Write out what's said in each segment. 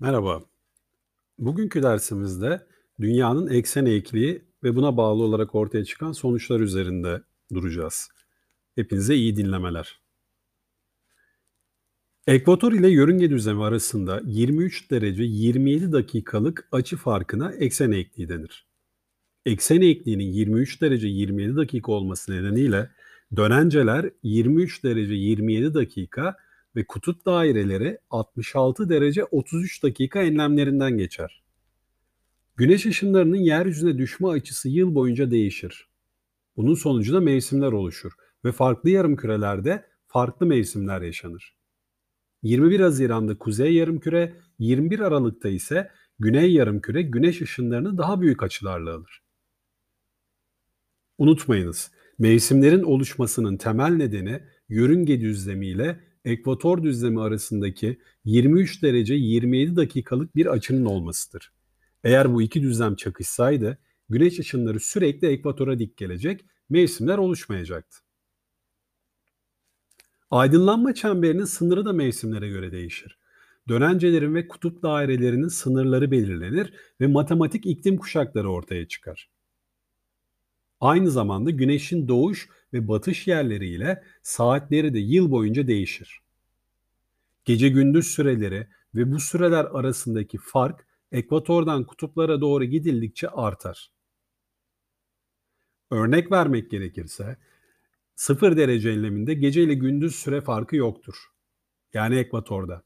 Merhaba. Bugünkü dersimizde dünyanın eksen eğikliği ve buna bağlı olarak ortaya çıkan sonuçlar üzerinde duracağız. Hepinize iyi dinlemeler. Ekvator ile yörünge düzlemi arasında 23 derece 27 dakikalık açı farkına eksen eğikliği denir. Eksen eğikliğinin 23 derece 27 dakika olması nedeniyle dönenceler 23 derece 27 dakika ve kutup daireleri 66 derece 33 dakika enlemlerinden geçer. Güneş ışınlarının yeryüzüne düşme açısı yıl boyunca değişir. Bunun sonucunda mevsimler oluşur ve farklı yarımkürelerde farklı mevsimler yaşanır. 21 Haziran'da kuzey yarımküre, 21 Aralık'ta ise güney yarımküre güneş ışınlarını daha büyük açılarla alır. Unutmayınız, mevsimlerin oluşmasının temel nedeni yörünge düzlemi ile ekvator düzlemi arasındaki 23 derece 27 dakikalık bir açının olmasıdır. Eğer bu iki düzlem çakışsaydı güneş ışınları sürekli ekvatora dik gelecek, mevsimler oluşmayacaktı. Aydınlanma çemberinin sınırı da mevsimlere göre değişir. Dönencelerin ve kutup dairelerinin sınırları belirlenir ve matematik iklim kuşakları ortaya çıkar. Aynı zamanda güneşin doğuş ve batış yerleri ile saatleri de yıl boyunca değişir. Gece gündüz süreleri ve bu süreler arasındaki fark ekvatordan kutuplara doğru gidildikçe artar. Örnek vermek gerekirse 0 derece enleminde gece ile gündüz süre farkı yoktur. Yani ekvatorda.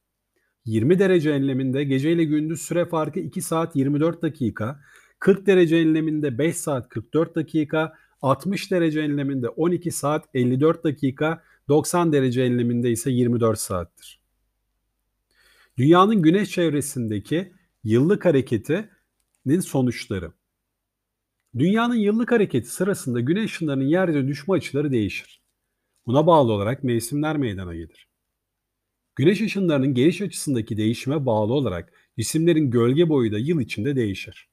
20 derece enleminde gece ile gündüz süre farkı 2 saat 24 dakika, 40 derece enleminde 5 saat 44 dakika, 60 derece enleminde 12 saat 54 dakika, 90 derece enleminde ise 24 saattir. Dünyanın güneş çevresindeki yıllık hareketinin sonuçları. Dünyanın yıllık hareketi sırasında güneş ışınlarının yeryüzüne düşme açıları değişir. Buna bağlı olarak mevsimler meydana gelir. Güneş ışınlarının geliş açısındaki değişime bağlı olarak cisimlerin gölge boyu da yıl içinde değişir.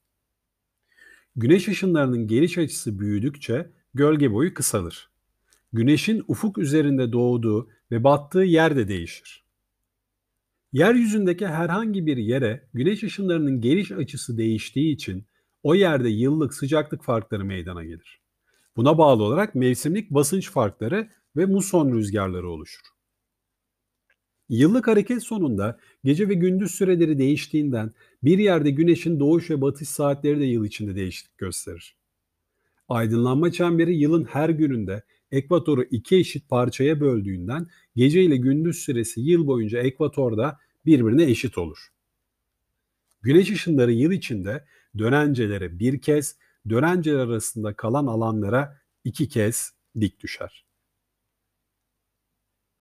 Güneş ışınlarının geliş açısı büyüdükçe gölge boyu kısalır. Güneşin ufuk üzerinde doğduğu ve battığı yer de değişir. Yeryüzündeki herhangi bir yere güneş ışınlarının geliş açısı değiştiği için o yerde yıllık sıcaklık farkları meydana gelir. Buna bağlı olarak mevsimlik basınç farkları ve muson rüzgarları oluşur. Yıllık hareket sonunda gece ve gündüz süreleri değiştiğinden bir yerde güneşin doğuş ve batış saatleri de yıl içinde değişiklik gösterir. Aydınlanma çemberi yılın her gününde ekvatoru iki eşit parçaya böldüğünden gece ile gündüz süresi yıl boyunca ekvatorda birbirine eşit olur. Güneş ışınları yıl içinde dönencelere bir kez, dönenceler arasında kalan alanlara iki kez dik düşer.